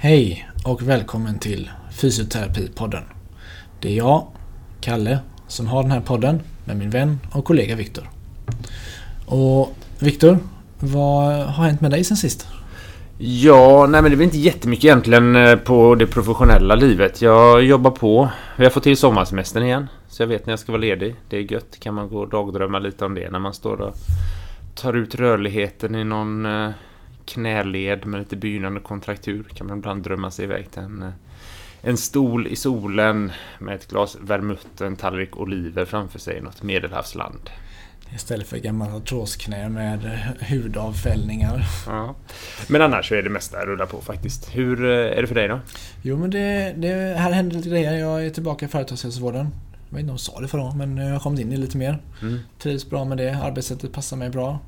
Hej och välkommen till Fysioterapipodden. Det är jag, Kalle, som har den här podden med min vän och kollega Viktor. Och Viktor, vad har hänt med dig sen sist? Ja, nej men det är väl inte jättemycket egentligen eh, på det professionella livet. Jag jobbar på. Vi har fått till sommarsemestern igen. Så jag vet när jag ska vara ledig. Det är gött. Kan man gå och dagdrömma lite om det när man står och tar ut rörligheten i någon eh, knäled med lite begynnande kontraktur. Kan man ibland drömma sig iväg till en, eh, en stol i solen med ett glas vermouth en tallrik oliver framför sig i något medelhavsland. Istället för gamla artrosknä med hudavfällningar. Ja. Men annars så är det mesta rullar på faktiskt. Hur är det för dig då? Jo men det, det här händer lite grejer. Jag är tillbaka i företagshälsovården. Jag vet inte om jag sa det förra men jag har kommit in i lite mer. Mm. Trivs bra med det. Arbetssättet passar mig bra.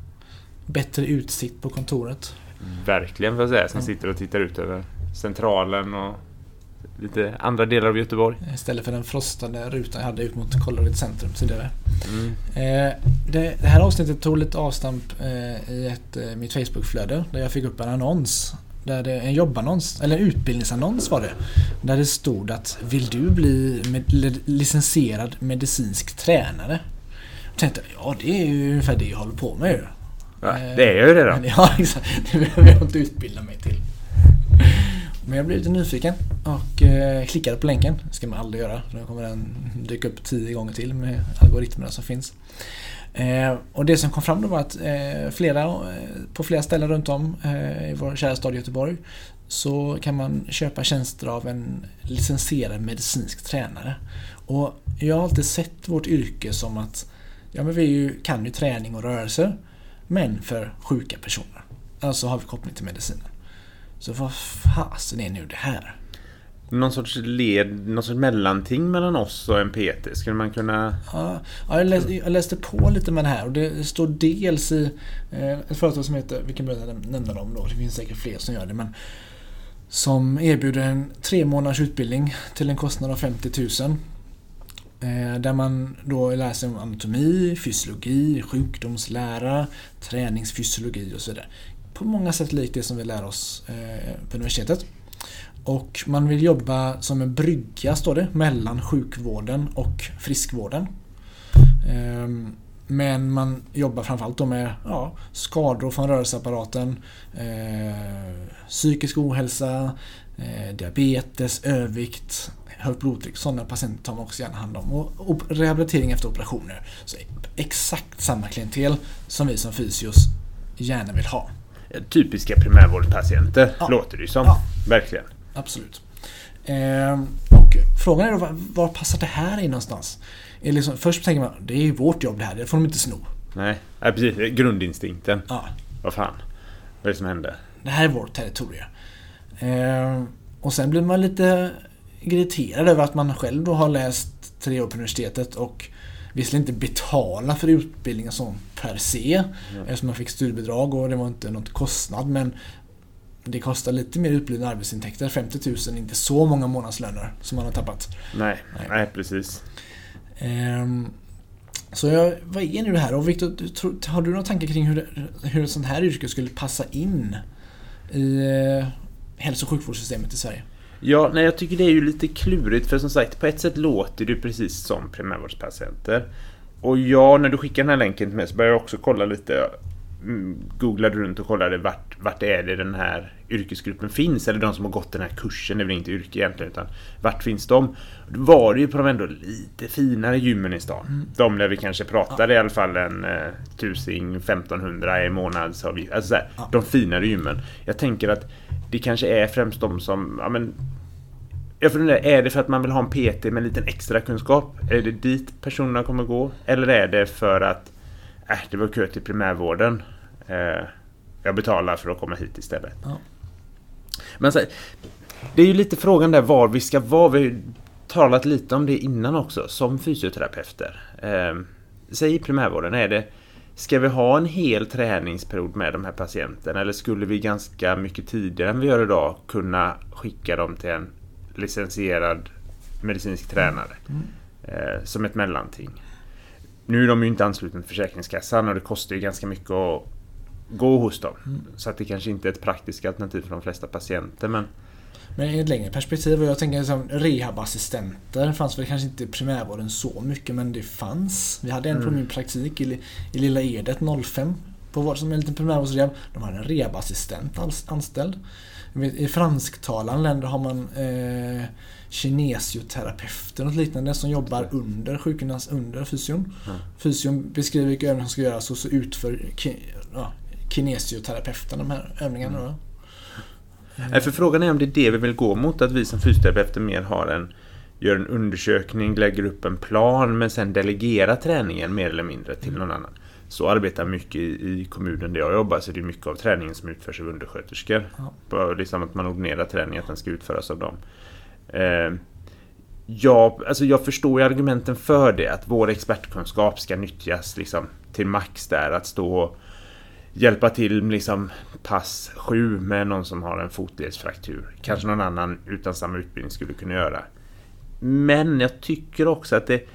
Bättre utsikt på kontoret. Verkligen får jag säga. Som sitter och tittar ut över Centralen och lite andra delar av Göteborg. Istället för den frostade rutan jag hade ut mot Kållered centrum tidigare. Mm. Eh, det, det, här avsnittet tog lite avstamp eh, i ett, eh, mitt Facebookflöde där jag fick upp en annons. Där det, en jobbannons, eller en utbildningsannons var det. Där det stod att Vill du bli med, licensierad medicinsk tränare? Jag tänkte ja det är ju ungefär det jag håller på med ju. Ja, det är jag ju redan. Ja, exakt. Det behöver jag inte utbilda mig till. Men jag blev lite nyfiken och eh, klickade på länken. Det ska man aldrig göra. Då kommer den dyka upp tio gånger till med algoritmerna som finns. Eh, och det som kom fram då var att eh, flera, eh, på flera ställen runt om eh, i vår kära stad Göteborg så kan man köpa tjänster av en licensierad medicinsk tränare. Och jag har alltid sett vårt yrke som att ja, men vi kan ju träning och rörelse men för sjuka personer. Alltså har vi koppling till medicinen. Så vad fasen är nu det här? Någon sorts led, någon sorts mellanting mellan oss och en PT? Skulle man kunna... Ja, jag, läste, jag läste på lite med det här och det står dels i eh, ett företag som heter, vi kan börja nämna dem då, det finns säkert fler som gör det men som erbjuder en tre månaders utbildning till en kostnad av 50 000. Eh, där man då lär sig om anatomi, fysiologi, sjukdomslära, träningsfysiologi och så vidare på många sätt likt det som vi lär oss eh, på universitetet. Och man vill jobba som en brygga, står det, mellan sjukvården och friskvården. Ehm, men man jobbar framförallt då med ja, skador från rörelseapparaten, eh, psykisk ohälsa, eh, diabetes, övervikt, högt blodtryck. Sådana patienter tar man också gärna hand om. Och, rehabilitering efter operationer. Så exakt samma klientel som vi som fysios gärna vill ha typiska primärvårdspatienter, ja. låter det ju som. Ja. Verkligen. Absolut. Eh, och frågan är då, var, var, passar det här in någonstans? Är liksom, först tänker man, det är ju vårt jobb det här, det får de inte sno. Nej, ja, precis. Grundinstinkten. Ja. Vad fan. Vad är det som händer? Det här är vårt territorium. Eh, och sen blir man lite irriterad över att man själv då har läst tre år på universitetet och visserligen inte betala för utbildningen som per se. Mm. Eftersom man fick studiebidrag och det var inte något kostnad men det kostar lite mer och arbetsintäkter. 50 000 är inte så många månadslöner som man har tappat. Nej, nej. nej precis. Ehm, så jag, vad är nu det här? Och Victor, har du några tankar kring hur, hur ett sånt här yrke skulle passa in i eh, hälso och sjukvårdssystemet i Sverige? Ja, nej, jag tycker det är ju lite klurigt för som sagt, på ett sätt låter du precis som primärvårdspatienter. Och ja, när du skickar den här länken till mig så börjar jag också kolla lite. Mm, googlade runt och kollade vart, vart är det den här yrkesgruppen finns. Eller de som har gått den här kursen, det är väl inte yrke egentligen. Utan vart finns de? Då var det ju på de ändå lite finare gymmen i stan. Mm. De där vi kanske pratade ja. i alla fall en eh, tusing, 1500 i månadsavgift. Alltså såhär, ja. de finare gymmen. Jag tänker att det kanske är främst de som, ja men jag funderar, är det för att man vill ha en PT med en liten extra kunskap? Är det dit personerna kommer gå? Eller är det för att äh, det var kö till primärvården. Eh, jag betalar för att komma hit istället. Ja. Men så, det är ju lite frågan där var vi ska vara. Vi har talat lite om det innan också som fysioterapeuter. Eh, säg i primärvården, är det Ska vi ha en hel träningsperiod med de här patienterna eller skulle vi ganska mycket tidigare än vi gör idag kunna skicka dem till en licensierad medicinsk tränare mm. eh, som ett mellanting? Nu är de ju inte anslutna till Försäkringskassan och det kostar ju ganska mycket att gå hos dem. Mm. Så att det kanske inte är ett praktiskt alternativ för de flesta patienter. Men... Men i ett längre perspektiv, och jag tänker som rehabassistenter fanns väl kanske inte i primärvården så mycket, men det fanns. Vi hade en på Mm. min praktik i, i Lilla Edet 05 på vad som är en liten primärvårdsrehab. De hade en rehabassistent ans- anställd. I fransktalande länder har man eh, kinesioterapeuter och liknande som jobbar under sjukgymnast, under fysion. Ja. Fysion beskriver vilka övningar som ska göras och så utför ki, ja, kinesioterapeuten de här övningarna. Mm. Nej, för frågan är om det är det vi vill gå mot, att vi som fysioterapeuter mer har en gör en undersökning, lägger upp en plan men sen delegerar träningen mer eller mindre till någon annan. Så arbetar mycket i, i kommunen där jag jobbar, så det är mycket av träningen som utförs av undersköterskor. Ja. Liksom att man ordinerar träning, att den ska utföras av dem. Eh, jag, alltså jag förstår ju argumenten för det, att vår expertkunskap ska nyttjas liksom till max där, att stå och hjälpa till liksom pass 7 med någon som har en fotledsfraktur. Kanske någon annan utan samma utbildning skulle kunna göra. Men jag tycker också att det,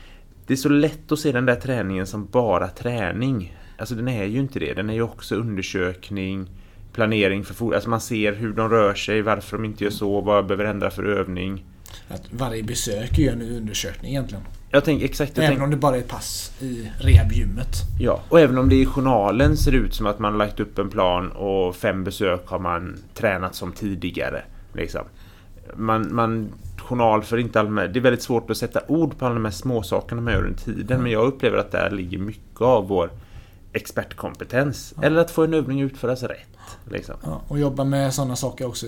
det är så lätt att se den där träningen som bara träning. Alltså den är ju inte det. Den är ju också undersökning, planering för. Alltså man ser hur de rör sig, varför de inte gör så, vad jag behöver ändra för övning. Att varje besök är ju en undersökning egentligen. Jag tänker exakt, jag Även tänker, om det bara är ett pass i rehabgymmet. ja. Och även om det i journalen ser ut som att man har lagt upp en plan och fem besök har man tränat som tidigare. Liksom. Man, man journal för inte all. Det är väldigt svårt att sätta ord på alla de här småsakerna man gör under tiden. Men jag upplever att där ligger mycket av vår expertkompetens. Eller att få en övning utföras rätt. Liksom. Ja, och jobba med sådana saker också.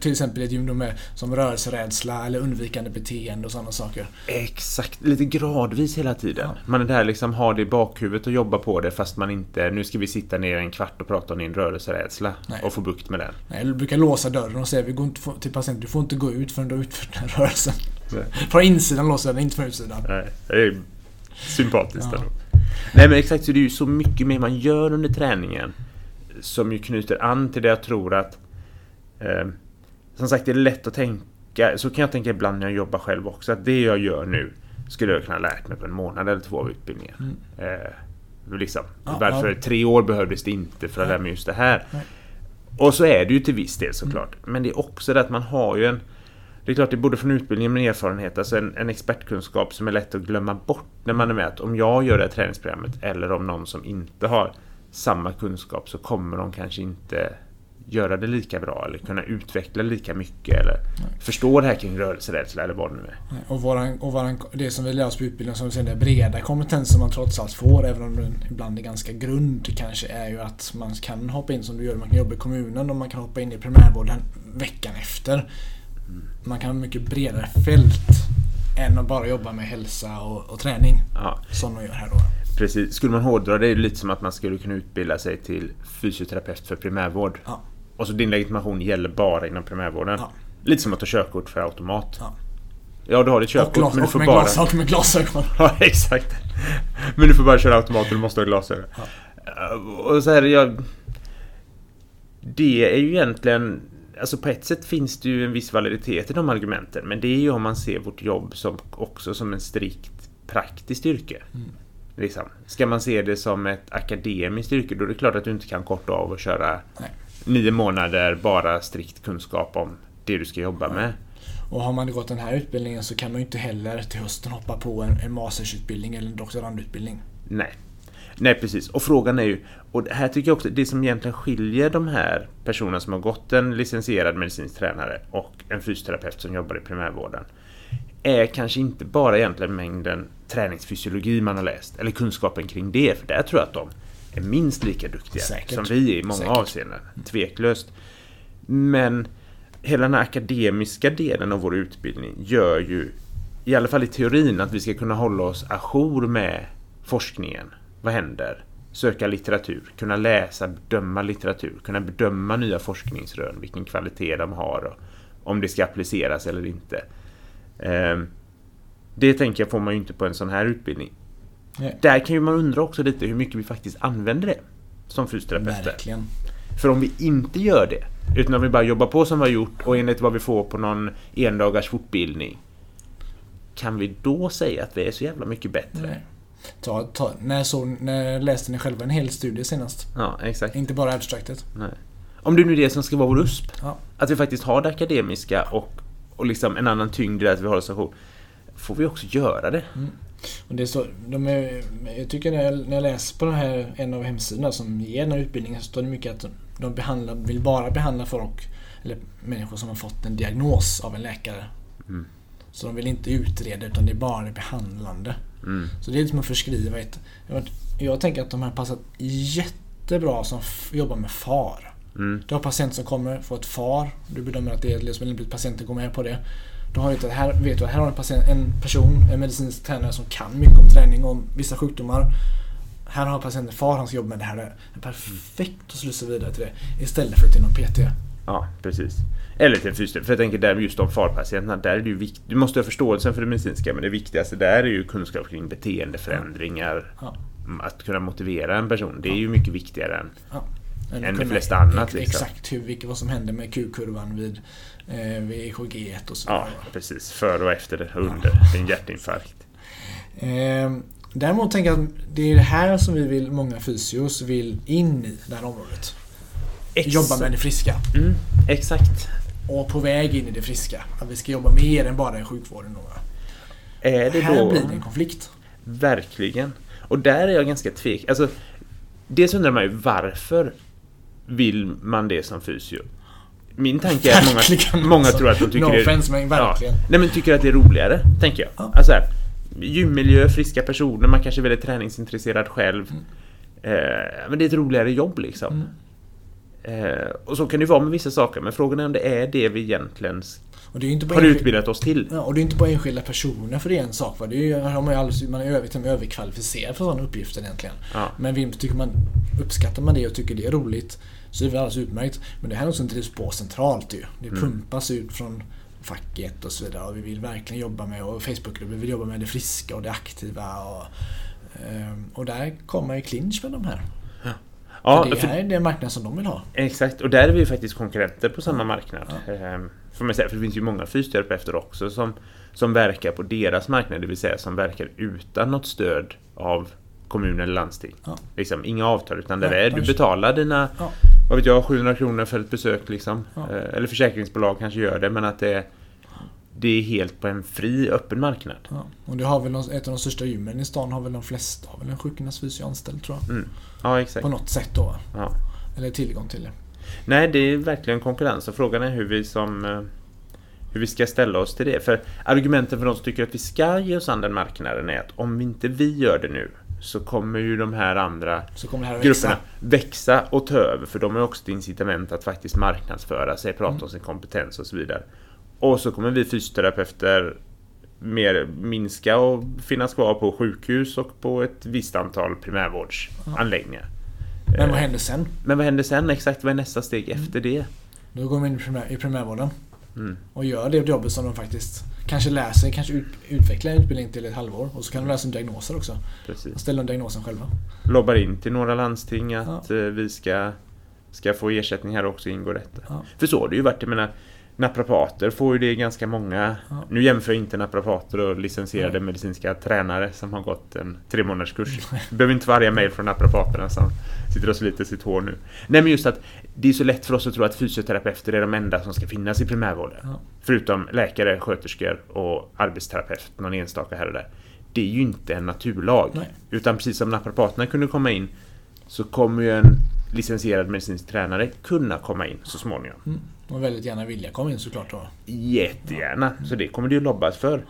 Till exempel ett gym med, som rörelserädsla eller undvikande beteende och sådana saker. Exakt, lite gradvis hela tiden. Ja. Man är där liksom, har det i bakhuvudet och jobbar på det fast man inte, nu ska vi sitta ner en kvart och prata om din rörelserädsla Nej. och få bukt med den. Nej, Jag brukar låsa dörren och säga vi går inte till patienten, du får inte gå ut förrän du har utfört den här rörelsen. Nej. Från insidan låser den, inte från utsidan. Nej, det är sympatiskt Ja. ändå. Nej men exakt, så det är ju så mycket mer man gör under träningen som ju knyter an till det jag tror att eh, Som sagt, det är lätt att tänka, så kan jag tänka ibland när jag jobbar själv också, att det jag gör nu skulle jag kunna lärt mig på en månad eller två av utbildningen. Mm. Eh, liksom. Ja, Varför ja. tre år behövdes det inte för att lära mig just det här. Nej. Och så är det ju till viss del såklart. Men det är också det att man har ju en det är klart, det både från utbildningen men erfarenhet, alltså en, en expertkunskap som är lätt att glömma bort när man är med. Att om jag gör det här träningsprogrammet eller om någon som inte har samma kunskap så kommer de kanske inte göra det lika bra eller kunna utveckla lika mycket eller förstå det här kring rörelserädsla eller vad det nu är. Nej, Och, våran, och våran, det som vi lär oss på utbildningen, som vi säger, den breda kompetens som man trots allt får, även om den ibland är ganska grund, kanske är ju att man kan hoppa in som du gör, man kan jobba i kommunen och man kan hoppa in i primärvården veckan efter. Man kan ha mycket bredare fält än att bara jobba med hälsa och, och träning, Ja, som de gör här då. precis. Skulle man hårdra det är det lite som att man skulle kunna utbilda sig till fysioterapeut för primärvård. Ja. Och så din legitimation gäller bara inom primärvården. Ja. Lite som att ta körkort för automat. Ja. Ja, du har ditt körkort glas, men du får med, bara... glas, och med glasögon. Ja, exakt. Men du får bara köra automat och du måste ha glasögon. Uh, Och så här, jag... Det är ju egentligen... Alltså på ett sätt finns det ju en viss validitet i de argumenten. Men det är ju om man ser vårt jobb som, också som en strikt praktiskt yrke. Mm. Liksom. Ska man se det som ett akademiskt yrke då är det klart att du inte kan korta av och köra Nej. nio månader bara strikt kunskap om det du ska jobba med. Och har man gått den här utbildningen så kan man ju inte heller till hösten hoppa på en, en mastersutbildning eller en doktorandutbildning. Nej. Nej, precis. Och frågan är ju, och här tycker jag också, det som egentligen skiljer de här personerna som har gått en licensierad medicinsk tränare och en fysioterapeut som jobbar i primärvården är kanske inte bara egentligen mängden träningsfysiologi man har läst, eller kunskapen kring det, för där tror jag att de är minst lika duktiga Säkert. som vi är i många Säkert. avseenden. Tveklöst. Men hela den här akademiska delen av vår utbildning gör ju, i alla fall i teorin, att vi ska kunna hålla oss ajour med forskningen. Vad händer? Söka litteratur, kunna läsa, bedöma litteratur, kunna bedöma nya forskningsrön, vilken kvalitet de har och om det ska appliceras eller inte. Ehm, Det tänker jag får man ju inte på en sån här utbildning. Nej. Där kan ju man undra också lite hur mycket vi faktiskt använder det som fysioterapeuter. Verkligen. För om vi inte gör det, utan om vi bara jobbar på som vi har gjort och enligt vad vi får på någon endagars fortbildning. Kan vi då säga att vi är så jävla mycket bättre? Nej. Ta, ta, när, så, när läste ni själva en hel studie senast? Ja, exakt. Inte bara abstraktet. Nej. Om det nu är det som ska vara vår USP. Ja. Att vi faktiskt har det akademiska och, och liksom en annan tyngd i det att vi har organisation. Får vi också göra det. Och det är så, de är, jag tycker när jag, när jag läser på den här, en av hemsidorna som ger den här utbildningen så står det mycket att de behandlar, vill bara behandla folk, eller människor som har fått en diagnos av en läkare. Mm. Så de vill inte utreda utan det är bara det behandlande. Mm. Så det är som att förskriva ett... Jag, tänker att de här passar jättebra som jobbar med FAR. Mm. Du har patienter som kommer, får ett FAR. Du bedömer att det är liksom lämpligt patienten går med på det. Då har du att här, vet du att här har en, patient, en person, en medicinsk tränare som kan mycket om träning och om vissa sjukdomar. Här har patienten FAR, han ska jobba med det här. Det är perfekt att slussa vidare till det istället för till någon PT. Ja, precis. Eller till en fysioterapeut. För jag tänker där just de farpatienterna, där är det ju viktigt. Du måste ha förståelsen för det medicinska, men det viktigaste där är ju kunskap kring beteendeförändringar. Ja. Mm, Att kunna motivera en person, det är ju mycket viktigare än... Än Än det kunna flesta annat, liksom. Exakt hur, vilket, vad som händer med Q-kurvan vid, eh, vid EKG och så. Ja, precis. Före och efter och under en hjärtinfarkt. Eh, däremot tänker jag att det är det här som vi vill, många fysios vill in i det här området. Jobba med det friska. Mm, exakt. Och på väg in i det friska. Att vi ska jobba mer än bara i sjukvården. Då. Är det här då... blir det en konflikt. Verkligen. Och där är jag ganska tvek. Alltså, dels undrar man ju varför vill man det som fysio? Min tanke är att Verkligen, många, många alltså. tror att de tycker No det offense, men verkligen. Ja, nej men tycker att det är roligare, tänker jag. Ja. Alltså här, gymmiljö, friska personer, man kanske är väldigt träningsintresserad själv. Eh, men det är ett roligare jobb liksom. Mm. Eh, och så kan det vara med vissa saker, men frågan är om det är det vi egentligen Och det är inte bara har utbildat oss till. Ja, och det är inte bara enskilda personer för det är en sak. Va? Det är ju, man, ju alldeles, man är över, överkvalificerad för sådana uppgifter egentligen. Ja. Men vill, tycker man, uppskattar man det och tycker det är roligt så är det alldeles utmärkt. Men det här är något som drivs på centralt ju. Det Mm. pumpas ut från facket och så vidare. Och vi vill verkligen jobba med, och Facebookgrupper, vi vill jobba med det friska och det aktiva. Och, ehm, och där kommer ju clinch med de här. Ja, för det för- här är den marknad som de vill ha. Exakt, och där är vi ju faktiskt konkurrenter på samma marknad. Ehm, Får man säga, för det finns ju många fysioterapeuter också som, som verkar på deras marknad, det vill säga som verkar utan något stöd av kommun eller landsting. Ja. Liksom, inga avtal, utan det är, du betalar dina, Ja. vad vet jag, 700 kronor för ett besök liksom. Ja. Eh, Eller försäkringsbolag kanske gör det, men att det, det är helt på en fri, öppen marknad. Ja. Och det har väl ett av de största gymmen i stan har väl de flesta har väl en sjukgymnastfysio anställd tror jag. Mm. Ja, exakt. På något sätt då. Ja. Eller tillgång till det. Nej, det är verkligen konkurrens och frågan är hur vi som eh, hur vi ska ställa oss till det. För argumenten för de som tycker att vi ska ge oss an den marknaden är att om inte vi gör det nu så kommer ju de här andra här grupperna växa. växa och ta över för de har också ett incitament att faktiskt marknadsföra sig, prata Mm. om sin kompetens och så vidare. Och så kommer vi fysioterapeuter mer minska och finnas kvar på sjukhus och på ett visst antal primärvårdsanläggningar. Men vad händer sen? Men vad händer sen? Exakt, vad är nästa steg efter det? Då går man in i, primär, i primärvården Mm. och gör det jobbet som de faktiskt kanske lär sig, kanske ut, utvecklar en utbildning till ett halvår. Och så kan de sig diagnoser också. Precis. Och ställa diagnosen själva. lobbar in till några landsting att eh, vi ska, ska få ersättning här också ingår detta. Ja. För så har det ju varit, jag menar Naprapater får ju det ganska många. Ja. Nu jämför jag inte naprapater och licensierade Nej. medicinska tränare som har gått en tre månaders kurs. Det behöver inte arga mejl från naprapaterna som sitter och sliter sitt hår nu. Nej men just att det är så lätt för oss att tro att fysioterapeuter är de enda som ska finnas i primärvården. Ja. Förutom läkare, sköterskor och arbetsterapeut, någon enstaka här och där. Det är ju inte en naturlag. Nej. Utan precis som naprapaterna kunde komma in så kommer ju en licensierad medicinsk tränare kunna komma in så småningom. Mm. Och väldigt gärna vilja komma in såklart då. Jättegärna, så det kommer det ju lobbas för.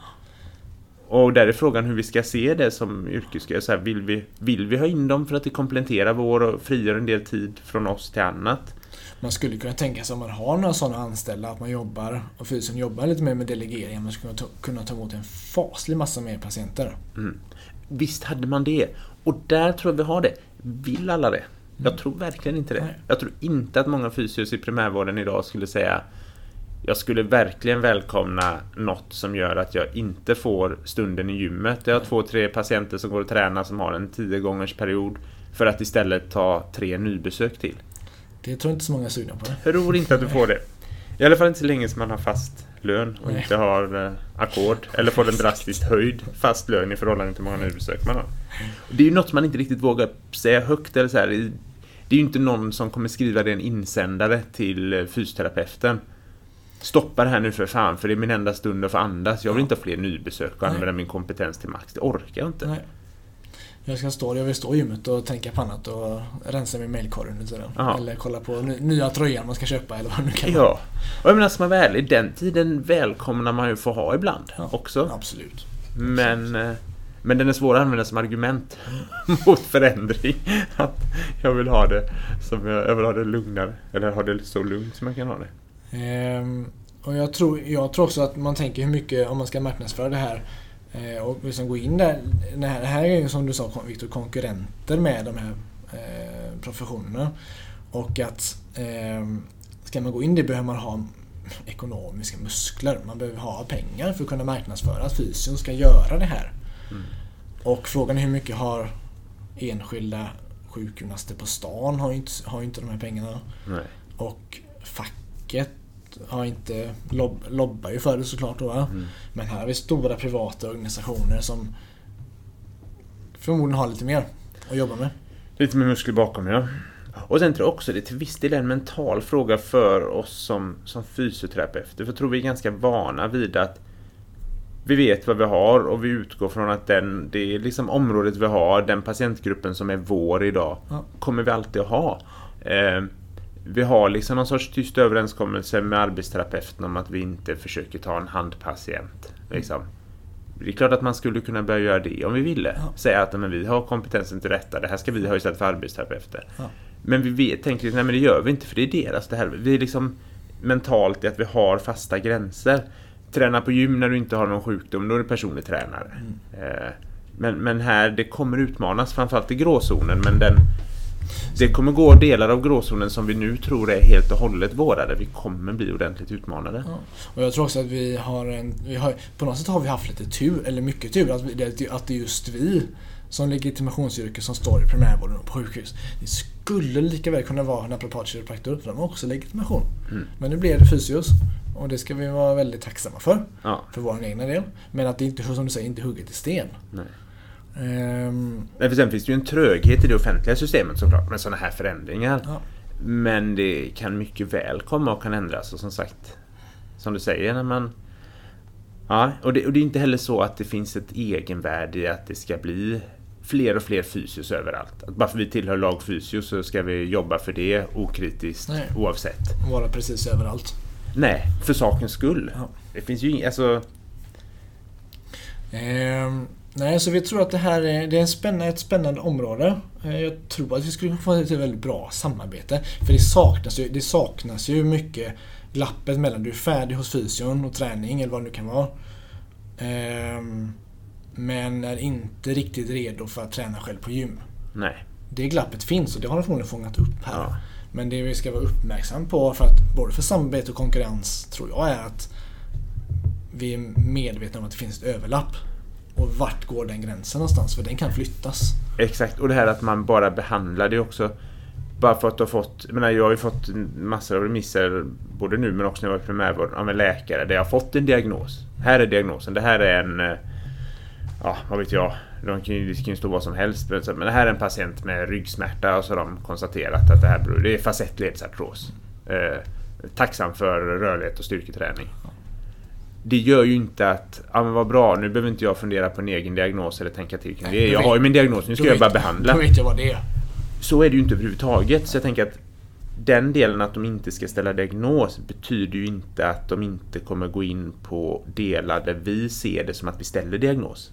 Och där är frågan hur vi ska se det som yrkesgrupp. Vill, vi, vill vi ha in dem för att det kompletterar vår och frigör en del tid från oss till annat? Man skulle kunna tänka sig om man har några sådana anställda att man jobbar och fysen jobbar lite mer med delegering. Man skulle kunna ta, kunna ta emot en faslig massa mer patienter. Mm. Visst hade man det. Och där tror jag vi har det. Vill alla det? Jag tror verkligen inte det. Jag tror inte att många fysios i primärvården idag skulle säga jag skulle verkligen välkomna något som gör att jag inte får stunden i gymmet. Jag har två, tre patienter som går och tränar som har en tio gångers period för att istället ta tre nybesök till. Det tror inte så många är sugna på. Det. Jag tror inte att du får det. I alla fall inte så länge som man har fast lön och Nej. inte har eh, ackord eller får en drastiskt höjd fast lön i förhållande till hur många nybesök man har. Det är ju något man inte riktigt vågar säga högt eller så här. i- Det är ju inte någon som kommer skriva det en insändare till eh, fysioterapeuten. Stoppa det här nu för fan, för det är min enda stund att få andas. Jag vill inte ha fler nybesök och Nej. använda min kompetens till max. Det orkar jag inte. Nej. Jag ska stå, jag vill stå i gymmet och tänka på annat och rensa min mailkorg under tiden. Eller kolla på ny, nya tröjan man ska köpa eller vad det nu kan vara. Ja. Och jag menar, ska man vara ärlig, den tiden välkomnar man ju få ha ibland Ja. också. Absolut. Men, eh, men den är svår att använda som argument mot förändring. Att jag vill ha det som jag, jag vill ha det lugnare. Eller ha det så lugnt som jag kan ha det. Ehm, och jag tror, jag tror också att man tänker hur mycket, om man ska marknadsföra det här eh, och liksom gå in där. Det här, det här är ju som du sa Viktor, konkurrenter med de här eh, professionerna. Och att eh, ska man gå in det behöver man ha ekonomiska muskler. Man behöver ha pengar för att kunna marknadsföra att fysion ska göra det här. Mm. Och frågan är hur mycket har enskilda sjukgymnaster på stan har ju inte, har inte de här pengarna. Nej. Och facket har inte lob, lobbar ju för det såklart då. Mm. Men här har vi stora privata organisationer som förmodligen har lite mer att jobba med. Lite med muskler bakom, ja. Och sen tror jag också det till viss del är en mental fråga för oss som, som fysioterapeuter. För jag tror vi är ganska vana vid att vi vet vad vi har och vi utgår från att den, det är liksom området vi har, den patientgruppen som är vår idag, Ja. kommer vi alltid att ha. Eh, vi har liksom någon sorts tyst överenskommelse med arbetsterapeuten om att vi inte försöker ta en handpatient. Liksom. Det är klart att man skulle kunna börja göra det om vi ville. Ja. Säga att men, vi har kompetensen till detta, det här ska vi ha istället för arbetsterapeuter. Ja. Men vi vet, tänker liksom, nej men det gör vi inte för det är deras det här. Vi är liksom mentalt i att vi har fasta gränser. Träna på gym när du inte har någon sjukdom, då är du personlig tränare. Eh, Men, men här, det kommer utmanas framförallt i gråzonen men den det kommer gå delar av gråzonen som vi nu tror är helt och hållet våra där vi kommer bli ordentligt utmanade. Ja. Och jag tror också att vi har en... Vi har, på något sätt har vi haft lite tur, eller mycket tur, att, vi, att det är just vi som legitimationsyrke som står i primärvården och på sjukhus. Det skulle lika väl kunna vara naprapat kiropraktor, för de har också legitimation. Mm. Men nu blev det fysios och det ska vi vara väldigt tacksamma för, Ja, för vår egna del. Men att det inte, som du säger, inte hugget i sten. nej. Ehm, Nej, för sen finns det ju en tröghet i det offentliga systemet såklart med sådana här förändringar. ja. Men det kan mycket väl komma och kan ändras och som sagt Som du säger när man Ja, och det, och det är inte heller så att det finns ett egenvärde i att det ska bli fler och fler fysios överallt. Att bara för vi tillhör lag fysio så ska vi jobba för det okritiskt Nej. oavsett. Vara precis överallt. Nej, för sakens skull. Ja. Det finns ju inget, alltså... Ehm, nej, så vi tror att det här är, det är spännande, ett spännande område. Eh, jag tror att vi skulle få ett väldigt bra samarbete. För det saknas ju, det saknas ju mycket glappet mellan du är färdig hos fysion och träning eller vad det nu kan vara. Ehm, men är inte riktigt redo för att träna själv på gym. Nej. Det glappet finns och det har de förmodligen fångat upp här. Ja. Men det vi ska vara uppmärksam på, för att, både för samarbete och konkurrens, tror jag är att vi är medvetna om att det finns ett överlapp. Och vart går den gränsen någonstans? För den kan flyttas. Exakt, och det här att man bara behandlar det också. Bara för att du har fått, jag menar jag har ju fått massor av remisser både nu men också när jag var i primärvården av en läkare där jag har fått en diagnos. Här är diagnosen, det här är en, eh, ja vad vet jag, de kan ju, det kan ju stå vad som helst. Men det här är en patient med ryggsmärta och så har de konstaterat att det här beror, det är facettledsartros. Eh, tacksam för rörlighet och styrketräning. Det gör ju inte att, ja men vad bra, nu behöver inte jag fundera på en egen diagnos eller tänka till kring det. Jag har ju min diagnos, nu ska jag bara behandla. Då vet jag vad det är. Så är det ju inte överhuvudtaget. Så jag tänker att den delen att de inte ska ställa diagnos betyder ju inte att de inte kommer gå in på delar där vi ser det som att vi ställer diagnos.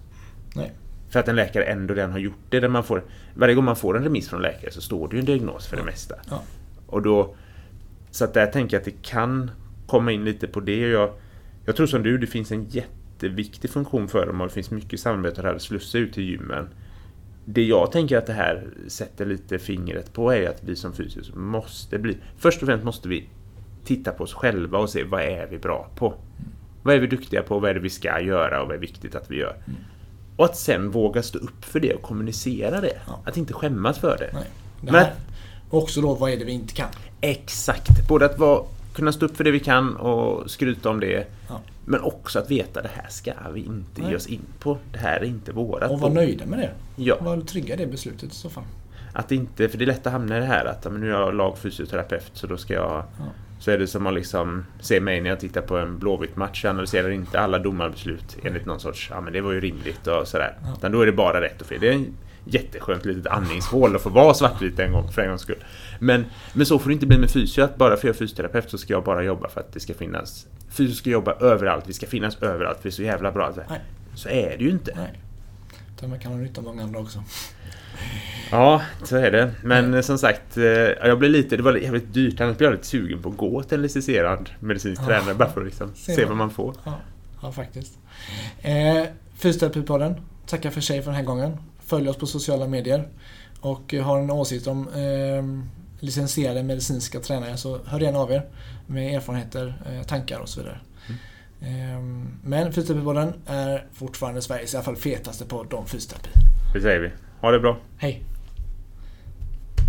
Nej. För att en läkare ändå redan har gjort det. Där man får, varje gång man får en remiss från läkare så står det ju en diagnos för det mesta. Ja. Och då, så att där tänker jag att det kan komma in lite på det. Jag, jag tror som du, det finns en jätteviktig funktion för dem och det finns mycket samarbete här att slussa ut till gymmen. Det jag tänker att det här sätter lite fingret på är att vi som fysios måste bli... Först och främst måste vi titta på oss själva och se vad är vi bra på? Vad är vi duktiga på? Vad är det vi ska göra och vad är viktigt att vi gör? Och att sen våga stå upp för det och kommunicera det. Ja. Att inte skämmas för det. Nej. Det Men- också då, vad är det vi inte kan? Exakt! Både att vara, kunna stå upp för det vi kan och skryta om det. Ja. Men också att veta det här ska vi inte Nej. ge oss in på. Det här är inte vårat. Och vara nöjda med det. Ja. Vara trygga i det beslutet i så fall. Att inte, för det är lätt att hamna i det här att men nu är jag lagfysioterapeut så då ska jag Ja. Så är det som att liksom se mig när jag tittar på en Blåvitt-match. Jag analyserar inte alla domarbeslut enligt någon sorts, ja men det var ju rimligt och sådär. Ja. Utan då är det bara rätt och fel. Det är en jätteskönt litet andningshål att få vara svartvit en gång för en gångs skull. Men, men så får det inte bli med fysio, att bara för jag är fysioterapeut så ska jag bara jobba för att det ska finnas... Fysio ska jobba överallt, vi ska finnas överallt, vi är så jävla bra. Nej. Så är det ju inte. Nej. Utan man kan ha nytta av många andra också. Ja, så är det. Men eh, som sagt, eh, jag blev lite, det var jävligt dyrt. Annars blev jag lite sugen på att gå till en licensierad medicinsk Ja. tränare bara för att liksom se vad man får. Ja, ja faktiskt. Eh, Fysioterapipodden tackar för sig för den här gången. Följ oss på sociala medier. Och eh, har en åsikt om eh, licensierade medicinska tränare så hör gärna av er med erfarenheter, eh, tankar och så vidare. Eh, men Fysioterapipodden är fortfarande Sveriges i alla fall fetaste podd om fysioterapi. Det säger vi. Ha det bra. Hej!